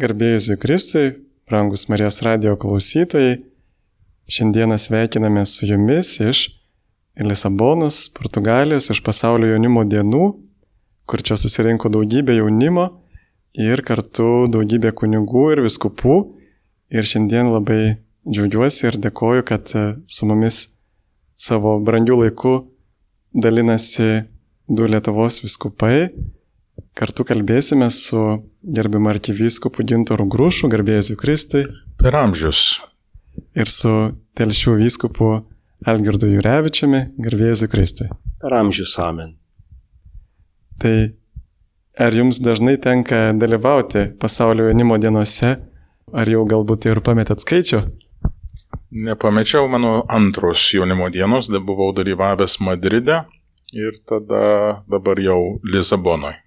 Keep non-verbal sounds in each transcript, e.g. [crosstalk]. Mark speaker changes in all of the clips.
Speaker 1: Garbėjusui Kristui, brangus Marijos radio klausytojai, šiandieną sveikiname su jumis iš Lisabonos, Portugalijos, iš pasaulio jaunimo dienų, kur čia susirinko daugybė jaunimo ir kartu daugybė kunigų ir viskupų. Ir šiandien labai džiaugiuosi ir dėkoju, kad su mumis savo brangių laikų dalinasi du Lietuvos viskupai Kartu kalbėsime su gerbiamu arkivyskupu Gintoru Grūšu, garbėjus Kristui.
Speaker 2: Per amžius.
Speaker 1: Ir su telšių vyskupu Algirdu Jurevičiumi, garbėjus Kristui.
Speaker 3: Per amžius amen.
Speaker 1: Tai ar jums dažnai tenka dalyvauti pasaulio jaunimo dienose, ar jau galbūt ir pametėt skaičių?
Speaker 2: Nepamečiau mano antros jaunimo dienos, buvau dalyvavęs Madride ir tada dabar jau Lisabonoje.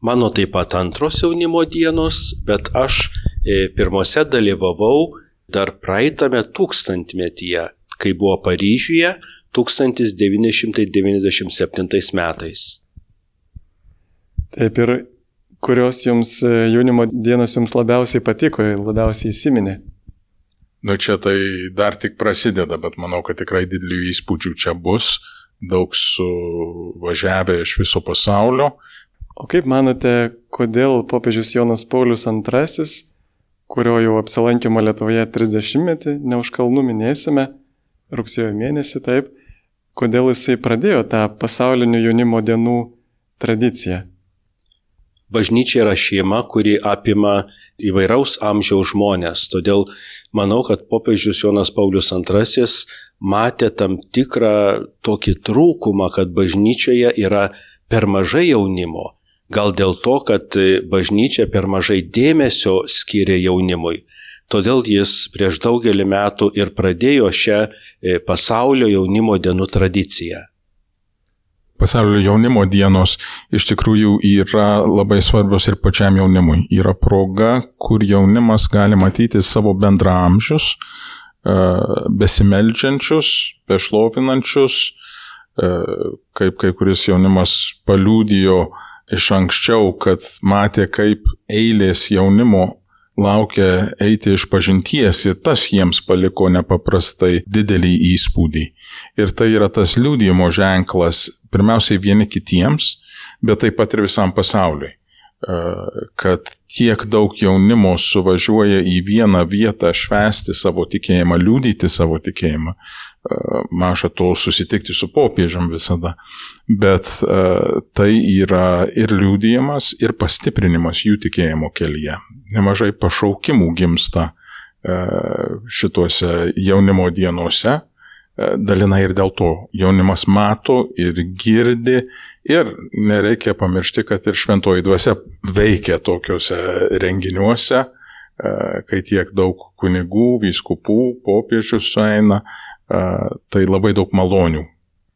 Speaker 3: Mano taip pat antros jaunimo dienos, bet aš e, pirmose dalyvavau dar praeitame tūkstantmetyje, kai buvo Paryžiuje 1997 metais.
Speaker 1: Taip ir kurios jums e, jaunimo dienos jums labiausiai patiko, labiausiai įsiminė?
Speaker 2: Nu čia tai dar tik prasideda, bet manau, kad tikrai didelių įspūdžių čia bus, daug suvažiavę iš viso pasaulio,
Speaker 1: O kaip manote, kodėl popiežius Jonas Paulius II, kurio jau apsilankimo Lietuvoje 30-metį, ne už kalnų minėsime, rugsėjo mėnesį taip, kodėl jisai pradėjo tą pasaulinių jaunimo dienų tradiciją?
Speaker 3: Bažnyčia yra šeima, kuri apima įvairaus amžiaus žmonės, todėl manau, kad popiežius Jonas Paulius II matė tam tikrą tokį trūkumą, kad bažnyčioje yra per mažai jaunimo Gal dėl to, kad bažnyčia per mažai dėmesio skiria jaunimui. Todėl jis prieš daugelį metų ir pradėjo šią e, pasaulio jaunimo dienų tradiciją.
Speaker 2: Pasaulio jaunimo dienos iš tikrųjų yra labai svarbios ir pačiam jaunimui. Yra proga, kur jaunimas gali matyti savo bendramžius, e, besimeldžiančius, bešlovinančius, e, kaip kai kuris jaunimas paliūdijo iš anksčiau, kad matė, kaip eilės jaunimo laukia eiti iš pažinties ir tas jiems paliko nepaprastai didelį įspūdį. Ir tai yra tas liūdėjimo ženklas pirmiausiai vieni kitiems, bet taip pat ir visam pasauliui kad tiek daug jaunimo suvažiuoja į vieną vietą švęsti savo tikėjimą, liūdyti savo tikėjimą, maža to susitikti su popiežiam visada. Bet uh, tai yra ir liūdėjimas, ir pastiprinimas jų tikėjimo kelyje. Nemažai pašaukimų gimsta uh, šituose jaunimo dienose. Uh, dalina ir dėl to jaunimas mato ir girdi ir nereikia pamiršti, kad ir šventoji dvasia veikia tokiuose renginiuose, kai tiek daug kunigų, vyskupų, popiežių sueina, tai labai daug malonių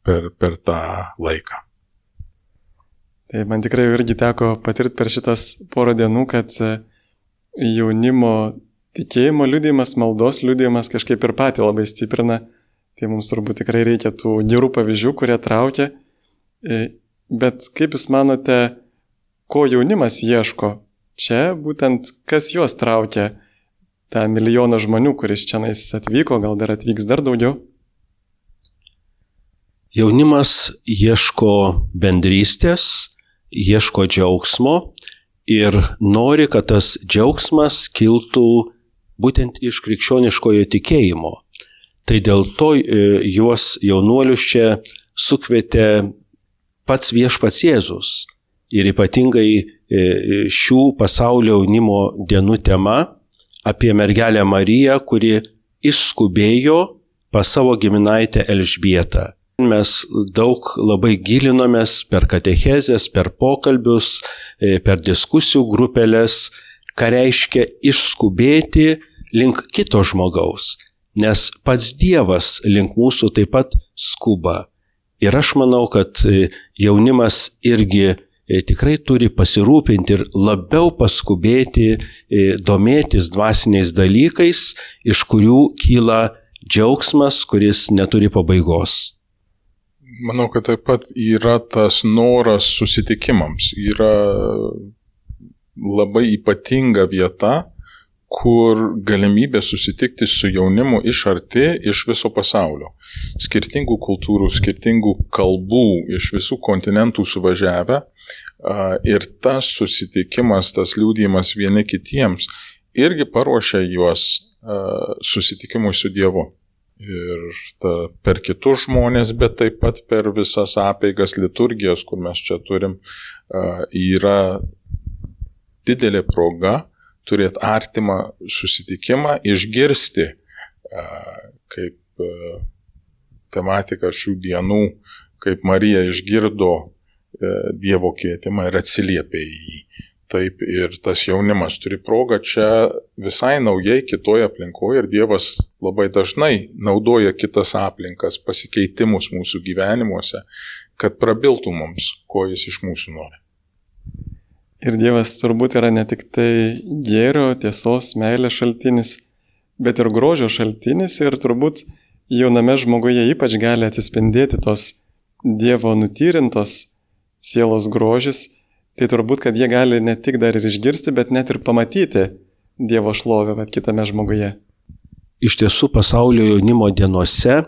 Speaker 2: per, per tą laiką.
Speaker 1: Tai man tikrai irgi teko patirti per šitas porą dienų, kad e, jaunimo tikėjimo liūdėjimas, maldos liūdėjimas kažkaip ir patį labai stiprina. Tai mums turbūt tikrai reikia tų gerų pavyzdžių, kurie traukia. Bet kaip Jūs manote, ko jaunimas ieško? Čia būtent kas juos traukia? tą milijoną žmonių, kuris čia atvyko, gal dar atvyks dar daugiau?
Speaker 3: Jaunimas ieško bendrystės, ieško džiaugsmo ir nori, kad tas džiaugsmas kiltų būtent iš krikščioniškojo tikėjimo. Tai dėl to e, juos jaunuolius čia sukvietė pats viešpats Jėzus. Ir ypatingai e, šių pasaulio jaunimo dienų tema apie mergelę Mariją, kuri išskubėjo pas savo giminaitę Elžbietą. Mes daug labai gilinomės per katechezės, per pokalbius, e, per diskusijų grupelės, ką reiškia išskubėti link kito žmogaus, nes pats Dievas link mūsų taip pat skuba. Ir aš manau, kad e, jaunimas irgi E, tikrai turi pasirūpinti ir labiau paskubėti, e, domėtis dvasiniais dalykais, iš kurių kyla džiaugsmas, kuris neturi pabaigos.
Speaker 2: Manau, kad taip pat yra tas noras susitikimams. Yra labai ypatinga vieta, kur galimybė susitikti su jaunimu iš arti, iš viso pasaulio. Skirtingų kultūrų, skirtingų kalbų, iš visų kontinentų suvažiavę. Ir tas susitikimas, tas liūdėjimas vieni kitiems irgi paruošia juos susitikimui su Dievu. Ir ta, per kitus žmonės, bet taip pat per visas apeigas liturgijos, kur mes čia turim, yra didelė proga turėti artimą susitikimą, išgirsti, kaip tematika šių dienų, kaip Marija išgirdo Dievo kvietimą ir atsiliepė į jį. Taip ir tas jaunimas turi progą čia visai naujai kitoje aplinkoje ir Dievas labai dažnai naudoja kitas aplinkas, pasikeitimus mūsų gyvenimuose, kad prabiltų mums, ko jis iš mūsų nori.
Speaker 1: Ir Dievas turbūt yra ne tik tai gėrio, tiesos, meilės šaltinis, bet ir grožio šaltinis ir turbūt jauname žmoguje ypač gali atsispindėti tos Dievo nutyrintos sielos grožis, tai turbūt, kad jie gali ne tik dar ir išgirsti, bet net ir pamatyti Dievo šlovę kitame žmoguje.
Speaker 3: Iš tiesų pasaulio jaunimo dienose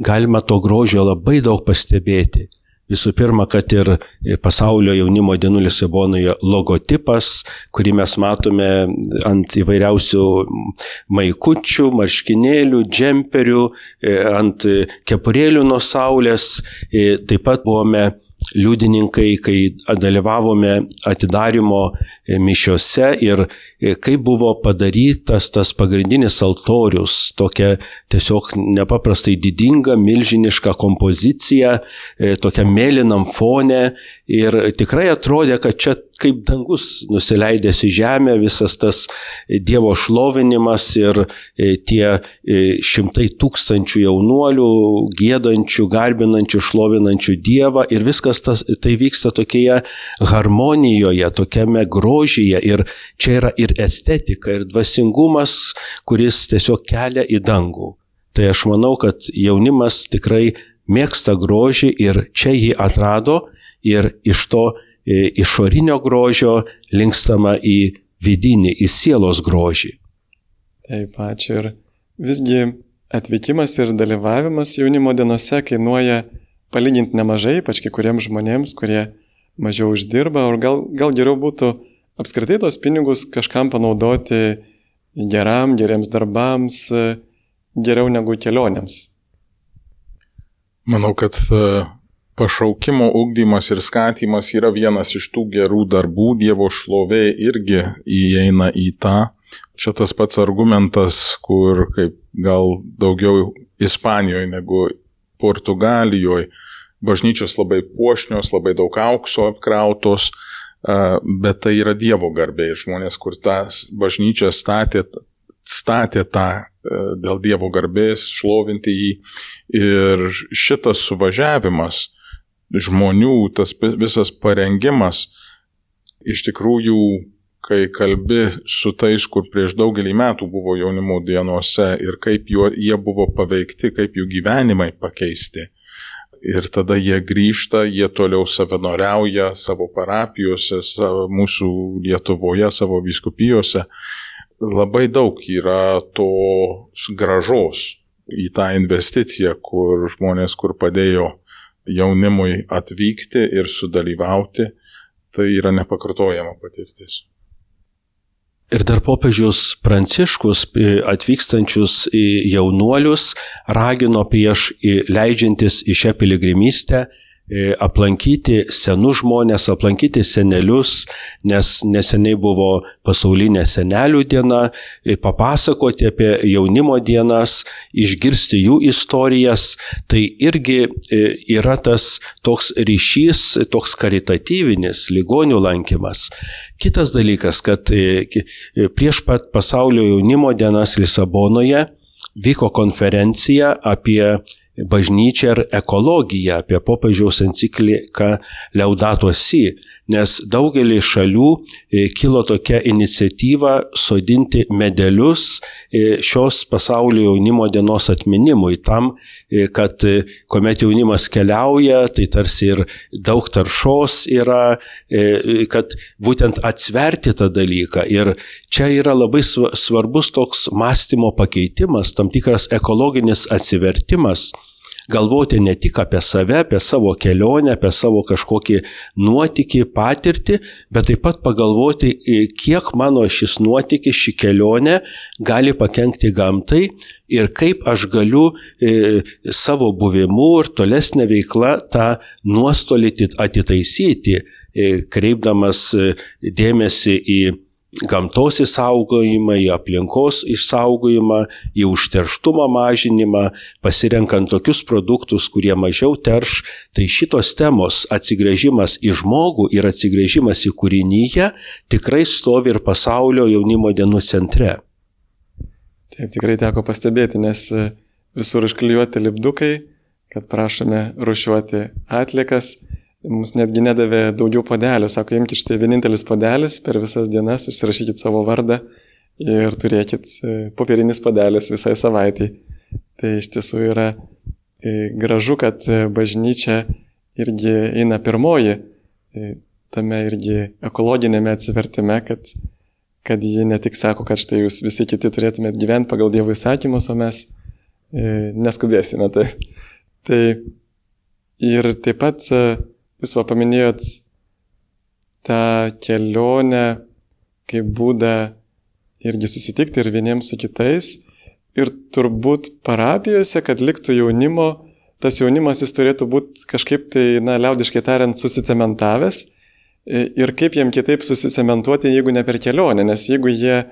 Speaker 3: galima to grožio labai daug pastebėti. Visų pirma, kad ir pasaulio jaunimo dienų Lisabonoje logotipas, kurį mes matome ant įvairiausių maikučių, marškinėlių, džemperių, e, ant kepurėlių nuo saulės. E, taip pat buvome liudininkai, kai dalyvavome atidarimo mišiose ir E, kaip buvo padarytas tas pagrindinis altorius, tokia tiesiog nepaprastai didinga, milžiniška kompozicija, e, tokia mėlynam fone ir tikrai atrodė, kad čia kaip dangus nusileidęs į žemę, visas tas Dievo šlovinimas ir e, tie šimtai tūkstančių jaunuolių, gėdančių, garbinančių, šlovinančių Dievą ir viskas tas, tai vyksta tokioje harmonijoje, tokiame grožyje ir čia yra ir ir estetika, ir dvasingumas, kuris tiesiog kelia į dangų. Tai aš manau, kad jaunimas tikrai mėgsta grožį ir čia jį atrado ir iš to e, išorinio grožio linkstama į vidinį, į sielos grožį.
Speaker 1: Taip, ačiū. Ir visgi atvykimas ir dalyvavimas jaunimo dienose kainuoja palyginti nemažai, ypač kai kuriems žmonėms, kurie mažiau uždirba, ar gal, gal geriau būtų apskritai tos pinigus kažkam panaudoti geram, geriems darbams, geriau negu kelionėms.
Speaker 2: Manau, kad e, pašaukimo ugdymas ir skatimas yra vienas iš tų gerų darbų, Dievo šlovė irgi įeina į tą. Čia tas pats argumentas, kur kaip gal daugiau Ispanijoje negu Portugalijoje, bažnyčios labai puošnios, labai daug aukso apkrautos, bet tai yra Dievo garbė ir žmonės, kur tą bažnyčią statė, statė tą e, dėl Dievo garbės, šlovinti jį. Ir šitas suvažiavimas žmonių, tas visas parengimas, iš tikrųjų, kai kalbi su tais, kur prieš daugelį metų buvo jaunimo dienose ir kaip juo, jie buvo paveikti, kaip jų gyvenimai pakeisti, ir tada jie grįžta, jie toliau savanoriauja savo parapijose, savo, mūsų Lietuvoje, savo viskupijose. Labai daug yra tos gražos į tą investiciją, kur žmonės, kur padėjo jaunimui atvykti ir sudalyvauti, tai yra nepakartojama patirtis.
Speaker 3: Ir dar popiežius Pranciškus atvykstančius jaunuolius ragino prieš leidžiantis į šią piligrimystę E, aplankyti senus žmonės, aplankyti senelius, nes neseniai buvo pasaulinė senelių diena, e, papasakoti apie jaunimo dienas, išgirsti jų istorijas, tai irgi e, yra tas toks ryšys, toks karitatyvinis ligonių lankymas. Kitas dalykas, kad prieš pat pasaulio jaunimo dienas Lisabonoje vyko konferencija apie bažnyčią ir ekologiją, apie popiežiaus encikliką Leudato Si, nes daugelį šalių kilo tokia iniciatyva sodinti medelius šios pasaulio jaunimo dienos atminimui, tam, kad kuomet jaunimas keliauja, tai tarsi ir daug taršos yra, kad būtent atsverti tą dalyką. Ir čia yra labai svarbus toks mąstymo pakeitimas, tam tikras ekologinis atsivertimas galvoti ne tik apie save, apie savo kelionę, apie savo kažkokį nuotykį, patirtį, bet taip pat pagalvoti, e, kiek mano šis nuotykis, ši kelionė gali pakengti gamtai ir kaip aš galiu e, savo buvimu ir tolesnė veikla tą nuostolį atitaisyti, e, kreipdamas dėmesį į gamtos išsaugojimą, į aplinkos išsaugojimą, į užterštumą mažinimą, pasirenkant tokius produktus, kurie mažiau terš, tai šitos temos atsigrėžimas į žmogų ir atsigrėžimas į kūrinyje tikrai stovi ir pasaulio jaunimo dienų centre.
Speaker 1: Taip, tikrai teko pastebėti, nes e, visur išklijuoti lipdukai, kad prašome rušiuoti atlikas, Mums netgi nedavė daugiau podelių, sako, imkite štai vienintelis podelis per visas dienas, užsirašykit savo vardą ir turėkit e, popierinis podelis visai savaitai. Tai iš tiesų yra e, gražu, kad e, bažnyčia irgi eina pirmoji tame irgi ekologinėme atsivertime, kad, kad ji ne tik sako, kad štai jūs visi kiti turėtumėt gyventi pagal Dievo įsakymus, o mes neskubėsime. Tai, tai ir taip pat Jūs va paminėjot tą kelionę kaip būdą irgi susitikti ir vieniems su kitais. Ir turbūt parapijose, kad liktų jaunimo, tas jaunimas jis turėtų būti kažkaip tai, na, liaudiškai tariant, susicementavęs. Ir kaip jiem kitaip susicementuoti, jeigu ne per kelionę, nes jeigu jie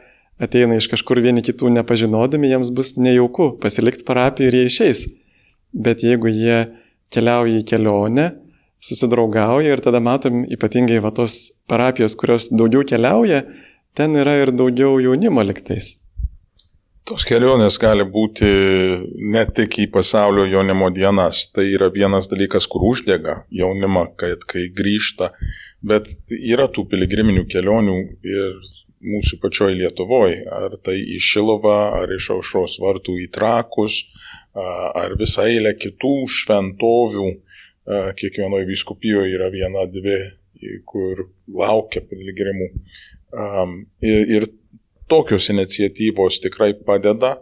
Speaker 1: ateina iš kažkur vieni kitų nepažinodami, jiems bus nejauku pasilikti parapiją ir jie išeis. Bet jeigu jie keliauja į kelionę, susidraugauja ir tada matom ypatingai va tos parapijos, kurios daugiau keliauja, ten yra ir daugiau jaunimo liktais.
Speaker 2: Tos kelionės gali būti ne tik į pasaulio jaunimo dienas, tai yra vienas dalykas, kur uždega jaunimą, kad kai grįžta, bet yra tų piligriminių kelionių ir mūsų pačioj Lietuvoje, ar tai į Šilovą, ar iš aušros vartų į Trakus, ar visą eilę kitų šventovių, kiekvienoje vyskupijoje yra viena, dvi, kur laukia piligrimų. Ir, ir tokios iniciatyvos tikrai padeda,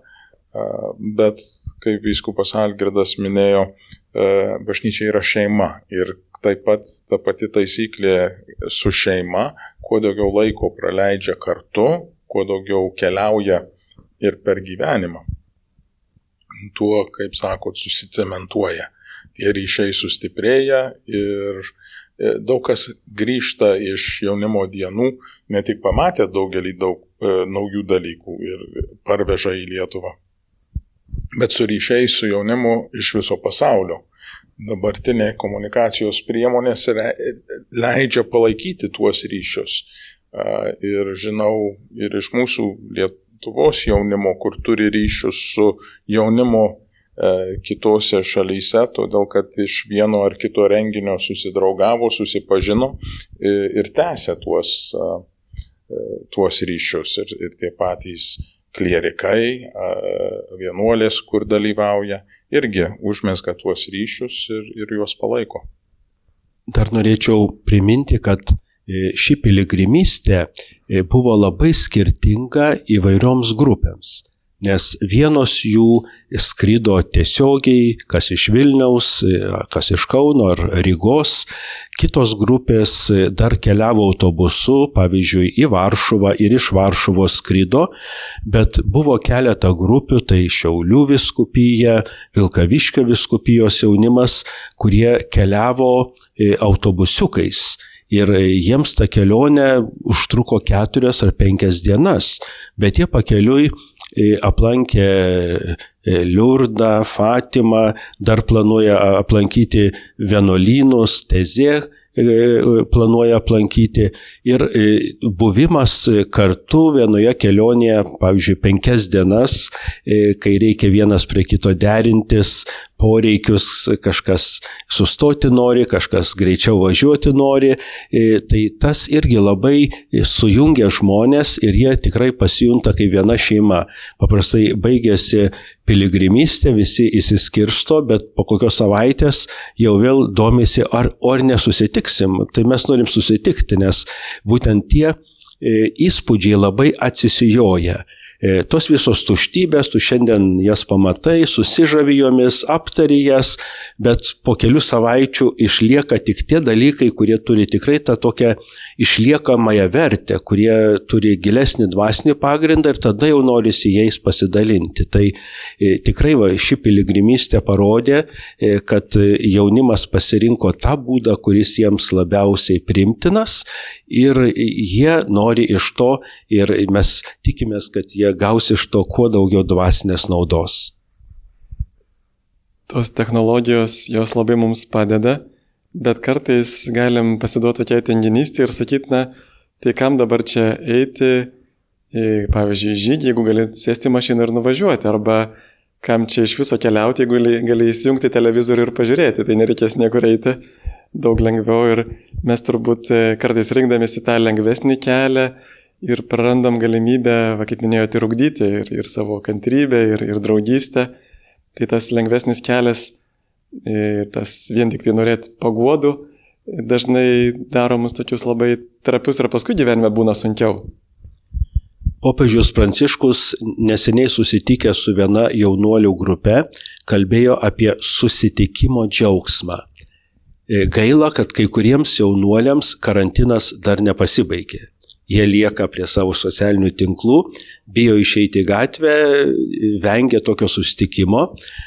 Speaker 2: bet kaip vyskupas Algirdas minėjo, bažnyčia yra šeima ir taip pat ta pati taisyklė su šeima, kuo daugiau laiko praleidžia kartu, kuo daugiau keliauja ir per gyvenimą, tuo, kaip sakot, susicementuoja tie ryšiai sustiprėja ir e, daug kas grįžta iš jaunimo dienų, ne tik pamatė daugelį daug e, naujų dalykų ir parveža į Lietuvą, bet su ryšiai su jaunimu iš viso pasaulio. Dabartinė komunikacijos priemonės leidžia palaikyti tuos ryšius. Ir žinau ir iš mūsų Lietuvos jaunimo, kur turi ryšius su jaunimo E, kitose šalyse, todėl kad iš vieno ar kito renginio susidraugavo, susipažino ir tęsė tuos, e, tuos ryšius. Ir, ir tie patys klierikai, vienuolės, kur dalyvauja, irgi užmesga tuos ryšius ir, ir juos palaiko.
Speaker 3: Dar norėčiau priminti, kad e, ši piligrimystė buvo labai skirtinga įvairioms grupėms nes vienos jų skrido tiesiogiai, kas iš Vilniaus, kas iš Kauno ar Rygos, kitos grupės dar keliavo autobusu, pavyzdžiui, į Varšuvą ir iš Varšuvos skrido, bet buvo keletą grupių, tai Šiaulių viskupija, Vilkaviškio viskupijos jaunimas, kurie keliavo e, autobusiukais. Ir jiems ta kelionė užtruko keturias ar penkias dienas, bet jie pakeliui aplankė Liurdą, Fatimą, dar planuoja aplankyti vienuolynus, Tezė planuoja aplankyti. Ir buvimas kartu vienoje kelionėje, pavyzdžiui, penkias dienas, kai reikia vienas prie kito derintis, poreikius, kažkas sustoti nori, kažkas greičiau važiuoti nori. E, tai tas irgi labai sujungia žmonės ir jie tikrai pasijunta kaip viena šeima. Paprastai baigėsi piligrimystė, visi įsiskirsto, bet po kokios savaitės jau vėl domisi, ar, ar nesusitiksim. Tai mes norim susitikti, nes būtent tie e, įspūdžiai labai atsisijoja. E, tos visos tuštybės, tu šiandien jas pamatai, susižavi jomis, aptari jas, bet po kelių savaičių išlieka tik tie dalykai, kurie turi tikrai tą tokią išliekamąją vertę, kurie turi gilesnį dvasinį pagrindą ir tada jau norisi jais pasidalinti. Tai e, tikrai va, ši piligrimystė parodė, e, kad jaunimas pasirinko tą būdą, kuris jiems labiausiai primtinas ir jie nori iš to ir mes tikimės, kad jie gaus iš to kuo daugiau dvasinės naudos.
Speaker 1: Tos technologijos jos labai mums padeda, bet kartais galim pasiduoti tokiai tenginystį ir sakyti, na, tai kam dabar čia eiti, pavyzdžiui, žygį, jeigu gali sėsti mašiną ir nuvažiuoti, arba kam čia iš viso keliauti, jeigu gali, gali įsijungti televizorių ir pažiūrėti, tai nereikės niekur eiti daug lengviau ir mes turbūt e, kartais rinkdamėsi tą lengvesnį kelią ir prarandam galimybę, va, kaip minėjote, ir ugdyti ir, ir savo kantrybę, ir, ir draugystę. Tai tas lengvesnis kelias, e, tas vien tik tai norėti paguodų, dažnai daro mus tokius labai trapius ir paskui gyvenime būna sunkiau.
Speaker 3: Popiežius Pranciškus neseniai susitikęs su viena jaunuolių grupe kalbėjo apie susitikimo džiaugsmą. E, gaila, kad kai kuriems jaunuoliams karantinas dar nepasibaigė. Jie lieka prie savo socialinių tinklų, bijo išeiti į gatvę, vengia tokio sustikimo,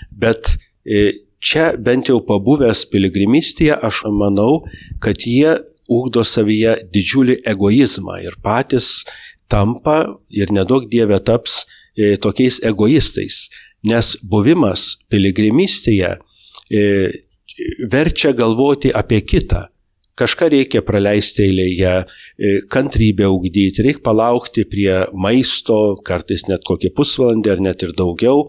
Speaker 3: bet e, čia bent jau pabuvęs piligrimystėje, aš manau, kad jie ūkdo savyje didžiulį egoizmą ir patys tampa ir nedaug dievė taps e, tokiais egoistais, nes buvimas piligrimystėje verčia galvoti apie kitą. Kažką reikia praleisti eilėje, e, kantrybę ugdyti, reikia palaukti prie maisto, kartais net kokį pusvalandį ar net ir daugiau.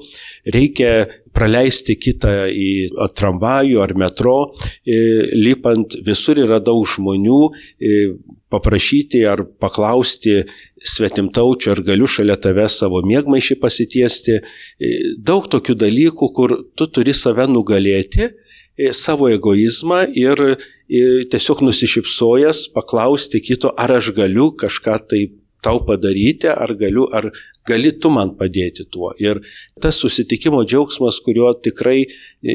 Speaker 3: Reikia praleisti kitą į tramvajų ar metro, e, lipant visur yra daug žmonių, e, paprašyti ar paklausti svetimtaučio, ar galiu šalia tave savo mėgmaišį pasitiesti. Daug tokių dalykų, kur tu turi save nugalėti savo egoizmą ir tiesiog nusišypsojęs paklausti kito, ar aš galiu kažką tai tau padaryti, ar galiu, ar gali tu man padėti tuo. Ir tas susitikimo džiaugsmas, kurio tikrai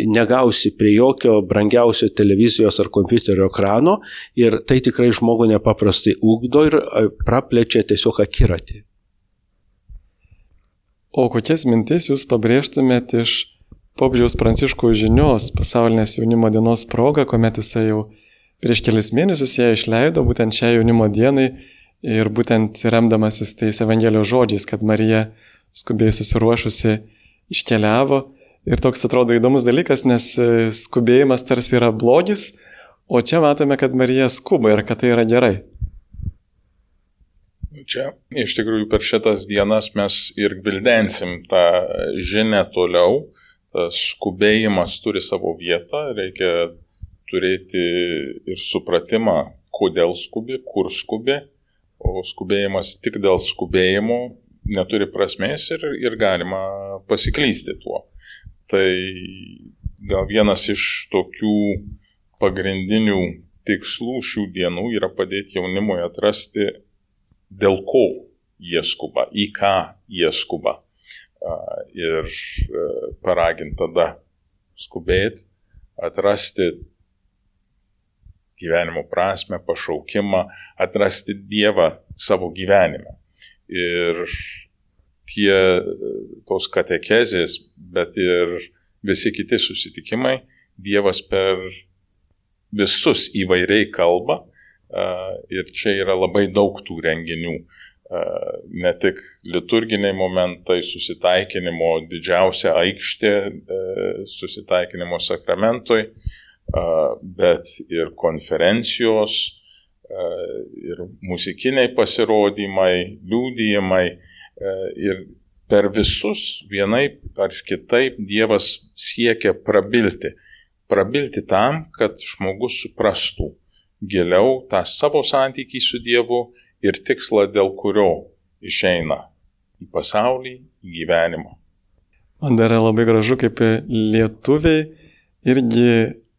Speaker 3: negausi prie jokio brangiausio televizijos ar kompiuterio ekrano, ir tai tikrai žmogų nepaprastai ugdo ir praplečia tiesiog akiratį.
Speaker 1: O kokias mintis jūs pabrėžtumėte iš popžiaus pranciškų žinios pasaulinės jaunimo dienos proga, kuomet jisai jau prieš kelis mėnesius ją išleido būtent šią jaunimo dienai ir būtent remdamasis tais Evangelijos žodžiais, kad Marija skubiai susiruošusi iškeliavo. Ir toks atrodo įdomus dalykas, nes e, skubėjimas tarsi yra blogis, o čia matome, kad Marija skuba ir kad tai yra gerai.
Speaker 2: Čia iš tikrųjų per šitas dienas mes ir gvildensim tą žinę toliau, tas skubėjimas turi savo vietą, reikia turėti ir supratimą, kodėl skubi, kur skubi, o skubėjimas tik dėl skubėjimo neturi prasmės ir, ir galima pasiklysti tuo. Tai gal vienas iš tokių pagrindinių tikslų šių dienų yra padėti jaunimui atrasti, dėl ko jie skuba, į ką jie skuba ir e, paraginti tada skubėti, atrasti gyvenimo prasme, pašaukimą, atrasti Dievą savo gyvenime. Ir tie tos katekezės, bet ir visi kiti susitikimai, Dievas per visus įvairiai kalba ir čia yra labai daug tų renginių ne tik liturginiai momentai, susitaikinimo didžiausia aikštė susitaikinimo sakramentui, bet ir konferencijos, ir muzikiniai pasirodymai, liūdėjimai ir per visus vienaip ar kitaip Dievas siekia prabilti. Prabilti tam, kad žmogus suprastų giliau tą savo santykį su Dievu ir tikslą, dėl kurio išeina į pasaulį, į gyvenimą.
Speaker 1: Man dar labai gražu, kaip lietuviai irgi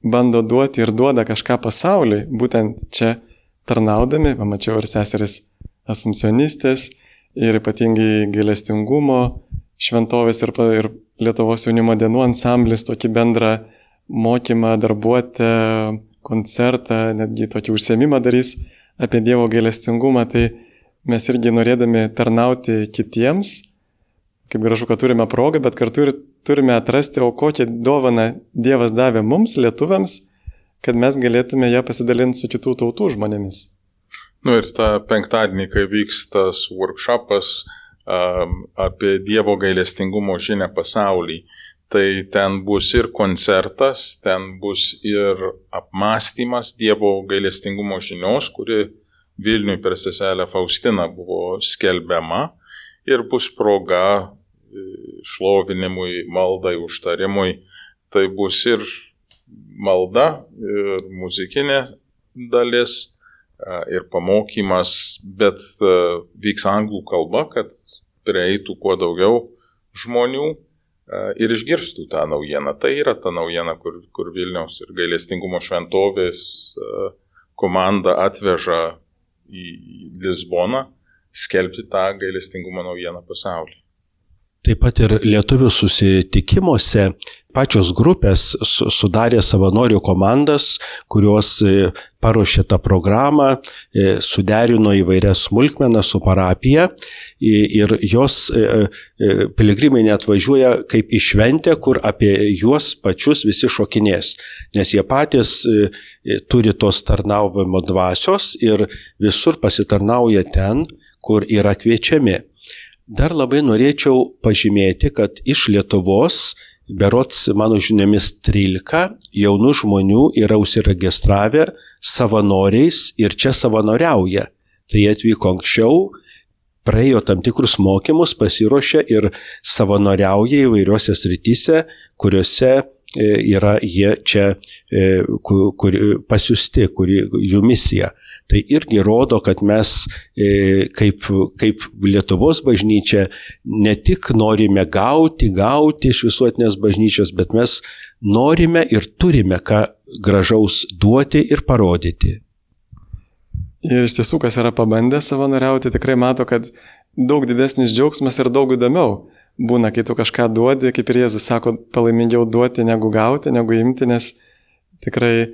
Speaker 1: bando duoti ir duoda kažką pasauliui, būtent čia tarnaudami, pamačiau ir seseris asumcionistės, ir ypatingai gailestingumo šventovės ir, ir Lietuvos jaunimo dienų ansamblis tokį bendrą mokymą, darbuotę, koncertą, netgi tokį užsiemimą darys apie Dievo gailestingumą, tai mes irgi norėdami tarnauti kitiems, kaip gražu, kad turime progą, bet kartu ir turime atrasti, o kokią dovaną Dievas davė mums, lietuviams, kad mes galėtume ją pasidalinti su kitų tautų žmonėmis.
Speaker 2: Nu ir tą penktadienį, kai vyks tas workshopas um, apie Dievo gailestingumo žinę pasaulį, tai ten bus ir koncertas, ten bus ir apmąstymas Dievo gailestingumo žinios, kuri Vilniui per seselę Faustiną buvo skelbiama ir bus proga šlovinimui, maldai, užtarimui. Tai bus ir malda, ir muzikinė dalis, ir pamokymas, bet vyks anglų kalba, kad prieitų kuo daugiau žmonių ir išgirstų tą naujieną. Tai yra ta naujiena, kur, kur Vilniaus ir gailestingumo šventovės komanda atveža į Lisboną skelbti tą gailestingumo naujieną pasaulyje.
Speaker 3: Taip pat ir lietuvių susitikimuose pačios grupės sudarė savanorių komandas, kurios e, paruošė tą programą, e, suderino įvairias smulkmenas su parapija ir jos e, piligrimai net važiuoja kaip į šventę, kur apie juos pačius visi šokinės, nes jie patys turi tos tarnaujimo dvasios ir visur pasitarnauja ten, kur yra kviečiami. Dar labai norėčiau pažymėti, kad iš Lietuvos, berots mano žiniomis 13 jaunų žmonių yra užsiregistravę savanoriais ir čia savanoriauja. Tai jie atvyko anksčiau, praėjo tam tikrus mokymus, pasiruošė ir savanoriauja įvairiuose srityse, kuriuose e, yra jie čia e, kur, kur, pasiusti, kur jų misija tai irgi rodo, kad mes e, kaip, kaip Lietuvos bažnyčia ne tik norime gauti, gauti iš visuotinės bažnyčios, bet mes norime ir turime ką gražaus duoti ir parodyti.
Speaker 1: Ir iš tiesų, kas yra pabandę savanoriauti, tikrai mato, kad daug didesnis džiaugsmas ir daug įdomiau būna, kai tu kažką duodi, kaip ir Jėzus sako, palaimingiau duoti negu gauti, negu imti, nes tikrai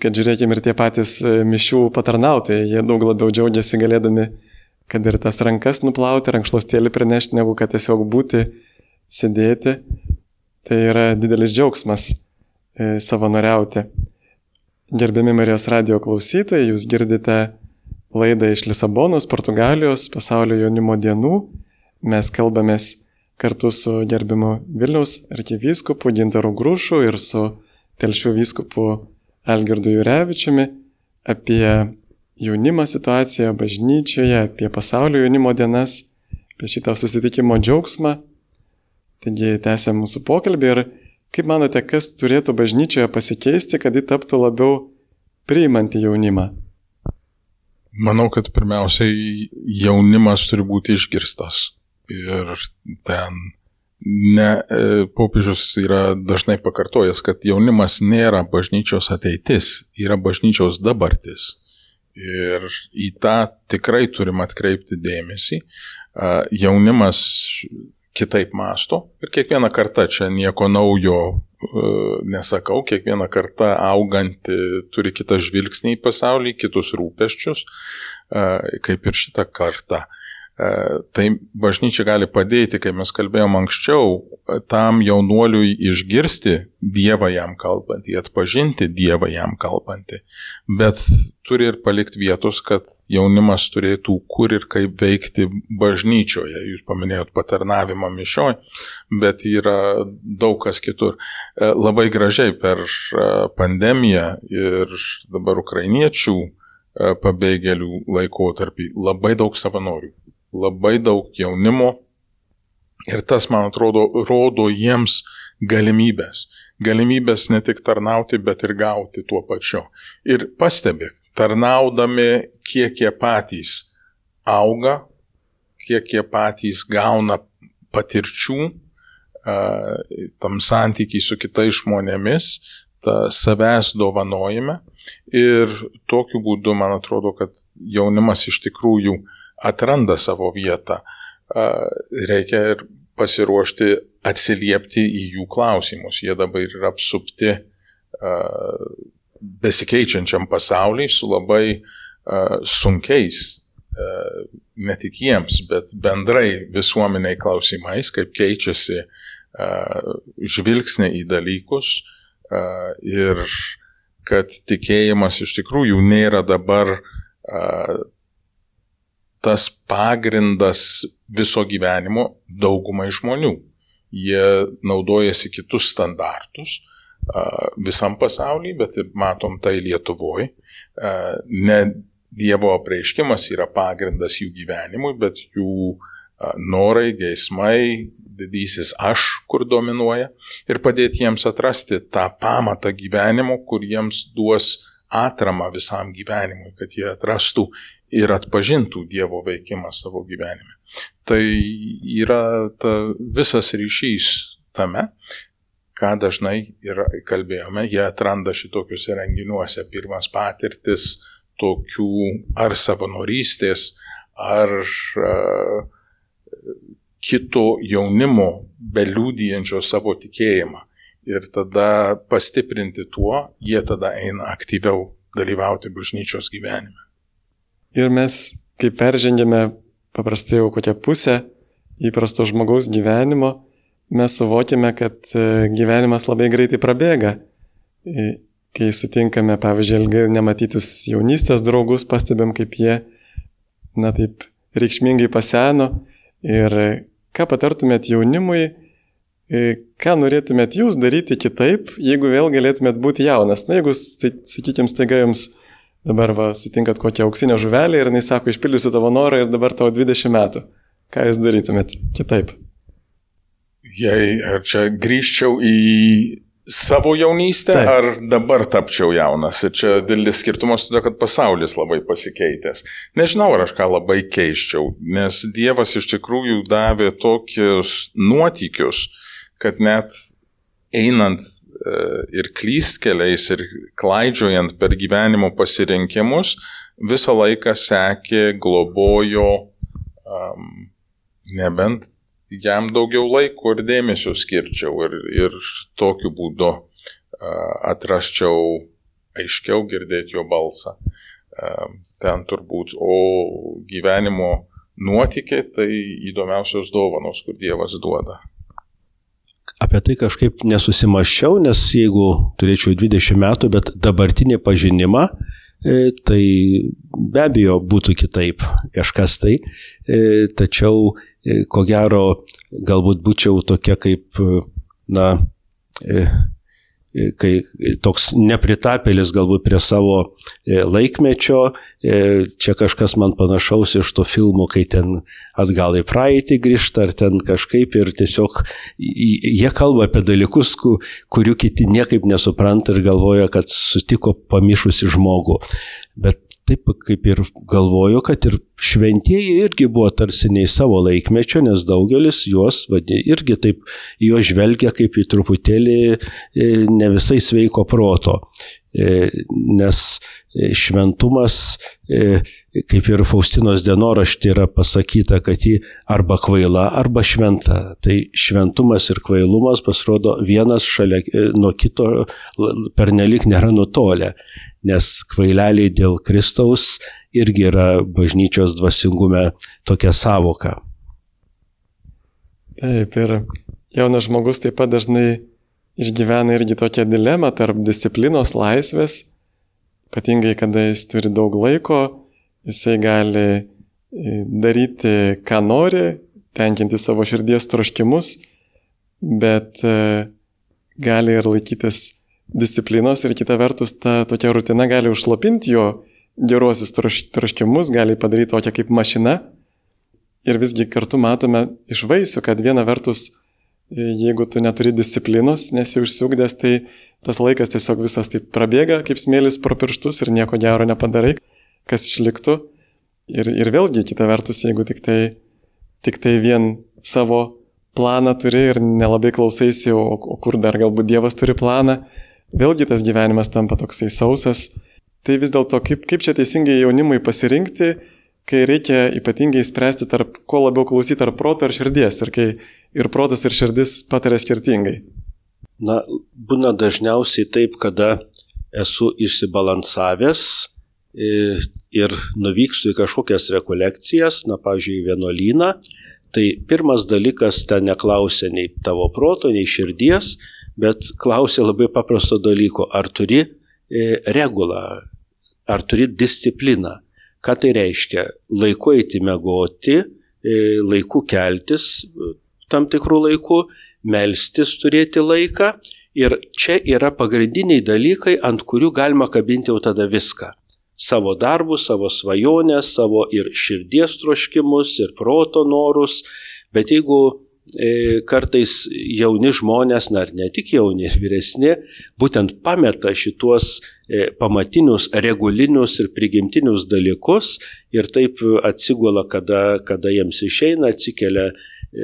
Speaker 1: kad žiūrėkime ir tie patys e, mišių patarnautai, jie daug labiau džiaugiasi galėdami, kad ir tas rankas nuplauti, rankšluostėlį prinešti, negu kad tiesiog būti, sėdėti. Tai yra didelis džiaugsmas e, savanoriauti. Gerbiami Marijos radio klausytojai, jūs girdite laidą iš Lisabonos, Portugalijos, pasaulio jaunimo dienų. Mes kalbamės kartu su gerbimu Vilniaus arkivyskupu Gintaru Grūšu ir su Telšių vyskupu Algirdu Jurevičiumi apie jaunimo situaciją bažnyčioje, apie pasaulio jaunimo dienas, apie šitą susitikimo džiaugsmą. Taigi tęsėm mūsų pokalbį ir kaip manote, kas turėtų bažnyčioje pasikeisti, kad ji taptų labiau priimanti jaunimą?
Speaker 2: Manau, kad pirmiausiai jaunimas turi būti išgirstas. Ir ten ne, e, popiežius yra dažnai pakartojęs, kad jaunimas nėra bažnyčios ateitis, yra bažnyčios dabartis. Ir į tą tikrai turim atkreipti dėmesį. Jaunimas kitaip masto ir kiekvieną kartą čia nieko naujo e, nesakau, kiekvieną kartą auganti turi kitą žvilgsnį į pasaulį, kitus rūpeščius, kaip ir šitą kartą. E, tai bažnyčia gali padėti, kaip mes kalbėjom anksčiau, tam jaunuoliui išgirsti Dievą jam kalbantį, atpažinti Dievą jam kalbantį, bet turi ir palikti vietos, kad jaunimas turėtų kur ir kaip veikti bažnyčioje. Jūs paminėjot paternavimą mišioj, bet yra daug kas kitur. E, labai gražiai per e, pandemiją ir dabar ukrainiečių pabėgėlių laikotarpį labai daug savanorių labai daug jaunimo Ir tas, man atrodo, rodo jiems galimybės. Galimybės ne tik tarnauti, bet ir gauti tuo pačiu. Ir pastebi, tarnaudami, kiek jie patys auga, kiek jie patys gauna patirčių tam santykiai su kitais žmonėmis, tą savęs dovanojime. Ir tokiu būdu, man atrodo, kad jaunimas iš tikrųjų atranda savo vietą. Reikia ir pasiruošti atsiliepti į jų klausimus. Jie dabar yra apsupti besikeičiančiam pasauliai su labai sunkiais, ne tik jiems, bet bendrai visuomeniai klausimais, kaip keičiasi žvilgsnė į dalykus ir kad tikėjimas iš tikrųjų nėra dabar tas pagrindas viso gyvenimo daugumai žmonių. Jie naudojasi kitus standartus visam pasaulyje, bet ir matom tai Lietuvoje. Ne Dievo apreiškimas yra pagrindas jų gyvenimui, bet jų norai, geismai, didysis aš, kur dominuoja, ir padėti jiems atrasti tą pamatą gyvenimo, kur jiems duos atramą visam gyvenimui, kad jie atrastų ir atpažintų Dievo veikimą savo gyvenime. Tai yra ta visas ryšys tame, ką dažnai ir kalbėjome, jie atranda šitokiuose renginiuose pirmas patirtis tokių ar savanorystės, ar uh, kito jaunimo beliūdijančio savo tikėjimą. Ir tada pastiprinti tuo, jie tada eina aktyviau dalyvauti bažnyčios gyvenime.
Speaker 1: Ir mes, kai peržengėme paprastai jau kokią pusę įprasto žmogaus gyvenimo, mes suvokime, kad e, gyvenimas labai greitai prabėga. E, kai sutinkame, pavyzdžiui, ilgai nematytus jaunystės draugus, pastebėm, kaip jie, na taip, reikšmingai paseno. Ir ką patartumėt jaunimui, e, ką norėtumėt jūs daryti kitaip, jeigu vėl galėtumėt būti jaunas. Na, jeigu, sakykime, staiga jums dabar va, sutinkat kokią auksinę žuvelę ir jis sako, išpildysiu tavo norą ir dabar tavo 20 metų. Ką jūs darytumėt kitaip?
Speaker 2: Jei ar čia grįžčiau į savo jaunystę, Taip. ar dabar tapčiau jaunas. Ir čia didelis skirtumas todėl, kad pasaulis labai pasikeitęs. Nežinau, ar aš ką labai keiščiau, nes Dievas iš tikrųjų davė tokius nuotykius, kad net einant E, ir klystkeliais, ir klaidžiojant per gyvenimo pasirinkimus, visą laiką sekė, globojo, um, nebent jam daugiau laiko ir dėmesio skirčiau ir, ir tokiu būdu uh, atrasčiau aiškiau girdėti jo balsą. Uh, ten turbūt, o gyvenimo nuotikė tai įdomiausios dovanos, kur Dievas duoda
Speaker 3: apie tai kažkaip nesusimaščiau, nes jeigu turėčiau 20 metų, bet dabartinį pažinimą, e, tai be abejo būtų kitaip kažkas tai, e, tačiau e, ko gero galbūt būčiau tokia kaip, na, kai toks nepritapėlis galbūt prie savo e, laikmečio, e, čia kažkas man panašaus iš to filmo, kai ten atgal į praeitį grįžta, ar ten kažkaip ir tiesiog jie kalba apie dalykus, kurių kiti niekaip nesupranta ir galvoja, kad sutiko pamišusi žmogų. Bet taip kaip ir galvoju, kad ir šventieji irgi buvo tarsi nei savo laikmečio, nes daugelis juos vadė, irgi taip juos žvelgia kaip į truputėlį e, ne visai sveiko proto. E, nes e, šventumas, kaip ir Faustinos dienoraštė yra pasakyta, kad ji arba kvaila, arba šventa. Tai šventumas ir kvailumas pasirodo vienas šalia nuo kito pernelik nėra nutolę nes kvaileliai dėl Kristaus irgi yra bažnyčios dvasingume tokia savoka.
Speaker 1: Taip, ir jaunas žmogus taip pat dažnai išgyvena irgi tokią dilemą tarp disciplinos laisvės, ypatingai kada jis turi daug laiko, jisai gali e, daryti, ką nori, tenkinti savo širdies troškimus, bet e, gali ir laikytis disciplinos ir kita vertus ta tokia rutina gali užslopinti jo geruosius troškimus, gali padaryti tokią kaip mašina ir visgi kartu matome iš vaisių, kad viena vertus, jeigu tu neturi disciplinos, nesi užsiugdęs, tai tas laikas tiesiog visas taip prabėga kaip smėlis pro pirštus ir nieko gero nepadarai, kas išliktų. Ir, ir vėlgi, kita vertus, jeigu tik tai, tik tai vien savo planą turi ir nelabai klausaisi, o, o kur dar galbūt Dievas turi planą, vėlgi tas gyvenimas tampa toksai sausas. Tai vis dėlto, kaip, kaip čia teisingai jaunimui pasirinkti, kai reikia ypatingai spręsti tarp, ko labiau klausyti, ar proto ar širdies, ir kai ir protas ir širdis patarė skirtingai.
Speaker 3: Na, būna dažniausiai taip, kada esu išsibalansavęs e, ir nuvykstu į kažkokias rekolekcijas, na, pavyzdžiui, į vienuolyną, tai pirmas dalykas ten neklausia nei tavo proto, nei širdies, bet klausia labai paprasto dalyko, ar turi e, regulą, ar turi discipliną. Ką tai reiškia? Laiku eiti mėgoti, e, laiku keltis tam tikrų laikų melstis turėti laiką. Ir čia yra pagrindiniai dalykai, ant kurių galima kabinti jau tada viską. Savo darbus, savo svajonės, savo ir širdies troškimus, ir proto norus. Bet jeigu kartais jauni žmonės, na ar ne tik jauni, ir vyresni, būtent pameta šituos e, pamatinius, regulinius ir prigimtinius dalykus ir taip atsigula, kada, kada jiems išeina, atsikelia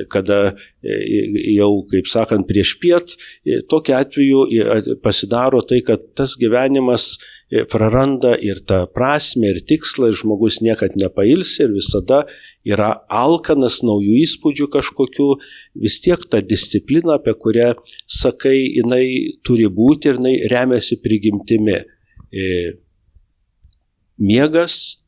Speaker 3: kada e, jau, kaip sakant, prieš piet, e, tokiu atveju e, pasidaro tai, kad tas gyvenimas praranda ir tą prasme, ir tikslą, ir žmogus niekad nepailsi, ir visada yra alkanas naujų įspūdžių kažkokių, vis tiek ta disciplina, apie kurią sakai, jinai turi būti ir jinai remiasi prigimtimi. Miegas,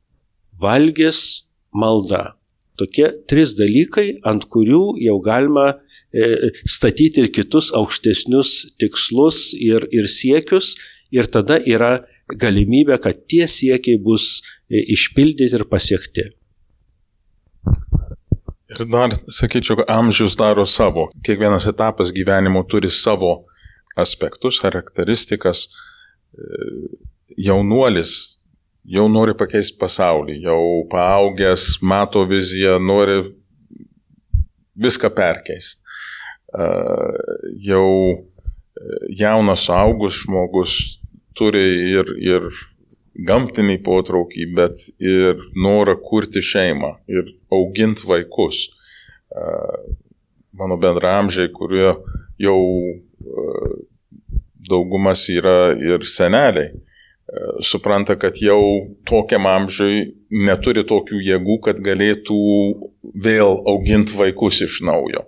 Speaker 3: valgis, malda. Tokie trys dalykai, ant kurių jau galima e, statyti ir kitus aukštesnius tikslus ir, ir siekius ir tada yra galimybė, kad tie siekiai bus e, išpildyti ir pasiekti.
Speaker 2: Ir dar, sakyčiau, amžius daro savo. Kiekvienas etapas gyvenimo turi savo aspektus, charakteristikas. E, jaunuolis jau nori pakeisti pasaulį, jau paaugęs, mato viziją, nori viską perkeisti. Jau e, jaunas augus žmogus turi ir, ir gamtinį potraukį, bet ir norą kurti šeimą ir auginti vaikus. Mano bendramžiai, kurie jau daugumas yra ir seneliai, supranta, kad jau tokiam amžiui neturi tokių jėgų, kad galėtų vėl auginti vaikus iš naujo.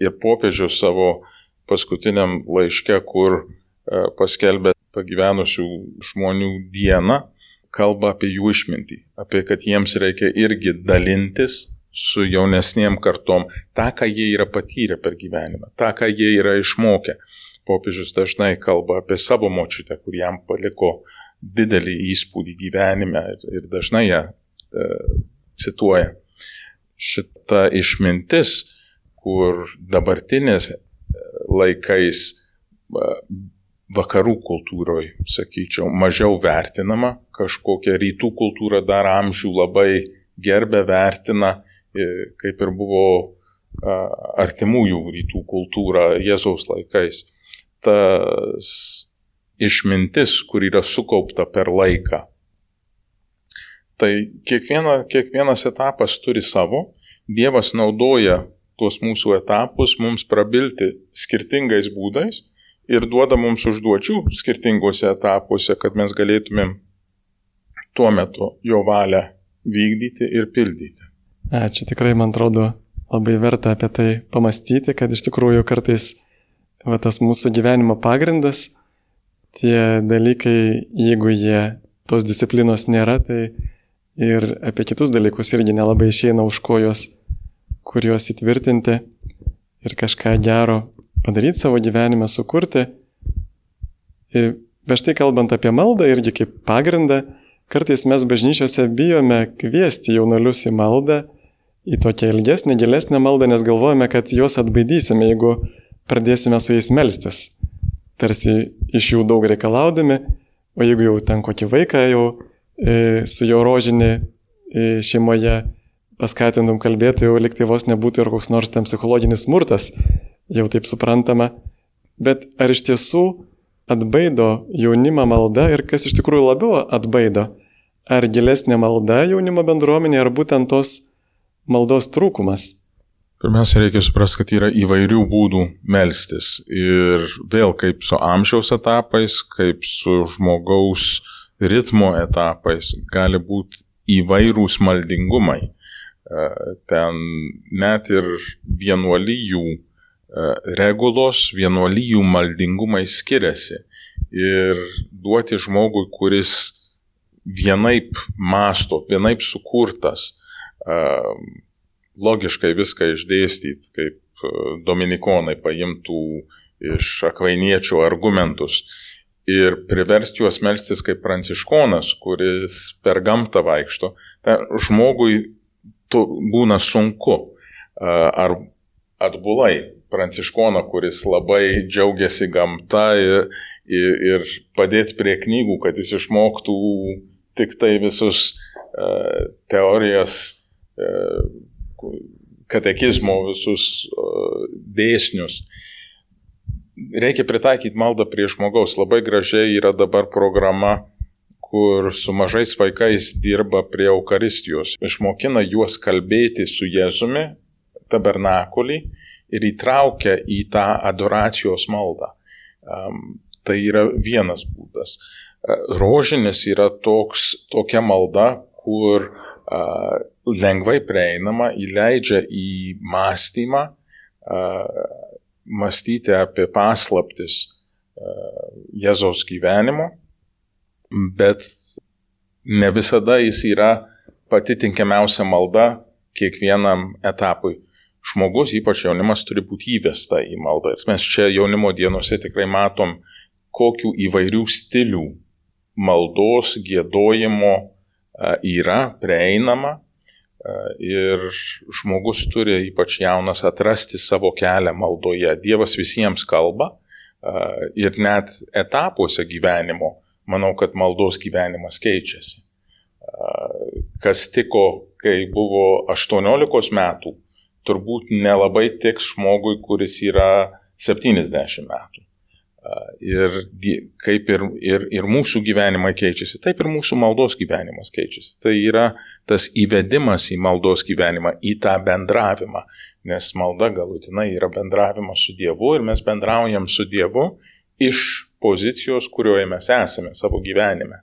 Speaker 2: Ir popiežius savo paskutiniam laiške, kur paskelbė pagyvenusių žmonių dieną, kalba apie jų išmintį, apie kad jiems reikia irgi dalintis su jaunesniem kartom tą, ką jie yra patyrę per gyvenimą, tą, ką jie yra išmokę popiežius dažnai kalba apie savo močiutę, kur jam paliko didelį įspūdį gyvenime ir, ir dažnai ją e, cituoja. Šita išmintis, kur dabartinės e, laikais e, vakarų kultūroje, sakyčiau, mažiau vertinama, kažkokia rytų kultūra dar amžių labai gerbė, vertina, e, kaip ir buvo artimųjų rytų kultūra Jėzaus laikais tas išmintis, kur yra sukaupta per laiką. Tai kiekviena, kiekvienas etapas turi savo, Dievas naudoja tuos mūsų etapus mums prabilti skirtingais būdais ir duoda mums užduočių skirtingose etapuose, kad mes galėtumėm tuo metu jo valią vykdyti ir pildyti.
Speaker 1: Ačiū, tikrai man atrodo labai verta apie tai pamastyti, kad iš tikrųjų kartais va tas mūsų gyvenimo pagrindas, tie dalykai, jeigu jie tos disciplinos nėra, tai ir apie kitus dalykus irgi nelabai išeina už kojos, kur juos įtvirtinti ir kažką gero padaryti savo gyvenime, sukurti. Ir bet štai kalbant apie maldą irgi kaip pagrindą, kartais mes bažnyčiose bijome kviesti jaunolius į maldą, į tokią ilgesnę, gilesnę maldą, nes galvojame, kad juos atbaidysime, jeigu pradėsime su jais melstis. Tarsi iš jų daug reikalaudami, o jeigu jau ten kokį vaiką jau e, su jo rožinį e, šeimoje paskatintum kalbėti, jau liktai vos nebūtų ir koks nors ten psichologinis smurtas, jau taip suprantama. Bet ar iš tiesų atbaido jaunimą malda ir kas iš tikrųjų labiau atbaido? Ar gilesnė malda jaunimo bendruomenė, ar būtent tos maldos trūkumas?
Speaker 2: Pirmiausia, reikia suprasti, kad yra įvairių būdų melstis. Ir vėl kaip su amžiaus etapais, kaip su žmogaus ritmo etapais gali būti įvairūs maldingumai. E, ten net ir vienuolyjų e, regulos, vienuolyjų maldingumai skiriasi. Ir duoti žmogui, kuris vienaip masto, vienaip sukurtas, e, logiškai viską išdėstyti, kaip e, dominikonai paimtų iš akvainiečių argumentus ir priversti juos melstis kaip pranciškonas, kuris per gamtą vaikšto, ta, žmogui to būna sunku. E, ar atbulai pranciškoną, kuris labai džiaugiasi gamta ir, ir, ir padėti prie knygų, kad jis išmoktų tik tai visus uh, teorijas uh, katekizmo visus dėsnius. Reikia pritaikyti maldą prie žmogaus. Labai gražiai yra dabar programa, kur su mažais vaikais dirba prie Eucharistijos. Išmokina juos kalbėti su Jėzumi, tabernakulį ir įtraukia į tą adoracijos maldą. Tai yra vienas būdas. Rožinis yra toks, tokia malda, kur lengvai prieinama, įleidžia į mąstymą, mąstyti apie paslaptis Jėzaus gyvenimo, bet ne visada jis yra pati tinkamiausia malda kiekvienam etapui. Žmogus, ypač jaunimas, turi būti įvesta į maldą. Ir mes čia jaunimo dienose tikrai matom, kokių įvairių stilių maldos, gėdojimo yra prieinama Ir žmogus turi, ypač jaunas, atrasti savo kelią maldoje. Dievas visiems kalba ir net etapuose gyvenimo, manau, kad maldos gyvenimas keičiasi. Kas tiko, kai buvo 18 metų, turbūt nelabai tiks žmogui, kuris yra 70 metų. Ir kaip ir, ir, ir mūsų gyvenimai keičiasi, taip ir mūsų maldos gyvenimas keičiasi. Tai yra tas įvedimas į maldos gyvenimą, į tą bendravimą, nes malda galutinai yra bendravimas su Dievu ir mes bendraujam su Dievu iš pozicijos, kurioje mes esame savo gyvenime.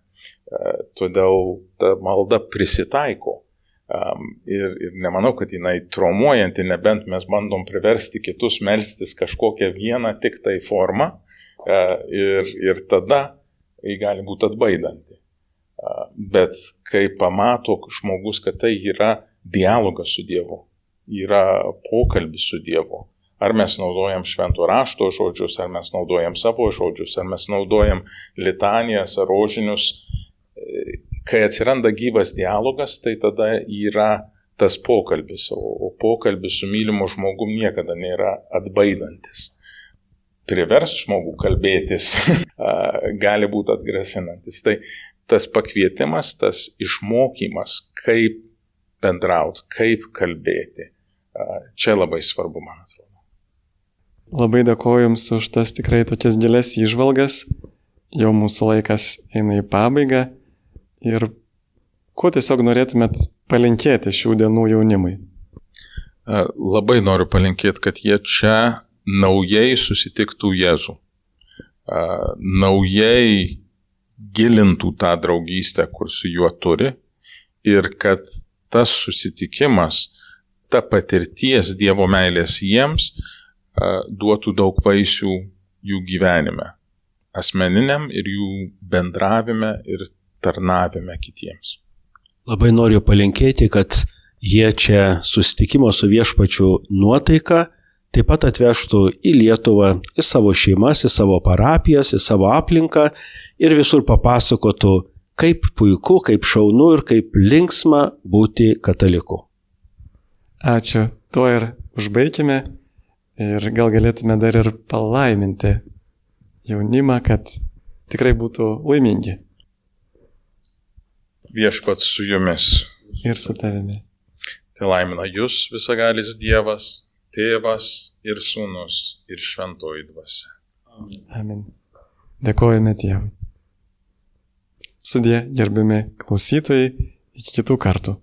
Speaker 2: Todėl ta malda prisitaiko. Ir, ir nemanau, kad jinai traumuojanti, nebent mes bandom priversti kitus melstis kažkokią vieną tik tai formą, E, ir, ir tada jį gali būti atbaidanti. E, bet kai pamato žmogus, kad tai yra dialogas su Dievu, yra pokalbis su Dievu, ar mes naudojam švento rašto žodžius, ar mes naudojam savo žodžius, ar mes naudojam litanijas ar rožinius, e, kai atsiranda gyvas dialogas, tai tada yra tas pokalbis, o, pokalbis su mylimu žmogum niekada nėra atbaidantis privers žmogų kalbėtis, [laughs] gali būti atgrasinantis. Tai tas pakvietimas, tas išmokymas, kaip bendrauti, kaip kalbėti, čia labai svarbu, man atrodo.
Speaker 1: Labai dėkoju Jums už tas tikrai tokias gilias įžvalgas. Jau mūsų laikas eina į pabaigą. Ir ko tiesiog norėtumėt palinkėti šių dienų jaunimui?
Speaker 2: Labai noriu palinkėti, kad jie čia naujai susitiktų Jėzų, naujai gilintų tą draugystę, kur su juo turi ir kad tas susitikimas, ta patirties Dievo meilės jiems duotų daug vaisių jų gyvenime, asmeniniam ir jų bendravime ir tarnavime kitiems.
Speaker 3: Labai noriu palinkėti, kad jie čia susitikimo su viešpačiu nuotaika taip pat atvežtų į Lietuvą, į savo šeimas, į savo parapijas, į savo aplinką ir visur papasakotų, kaip puiku, kaip šaunu ir kaip linksma būti kataliku.
Speaker 1: Ačiū. Tuo ir užbaigime ir gal galėtume dar ir palaiminti jaunimą, kad tikrai būtų laimingi.
Speaker 2: Viešpats su jumis.
Speaker 1: Ir su tavimi.
Speaker 2: Tai laimina jūs visagalis Dievas, Tėvas ir Sūnus ir Šventoji Dvasia.
Speaker 1: Amen. Dėkojame Dievui. Sudė, gerbimi klausytojai, iki kitų kartų.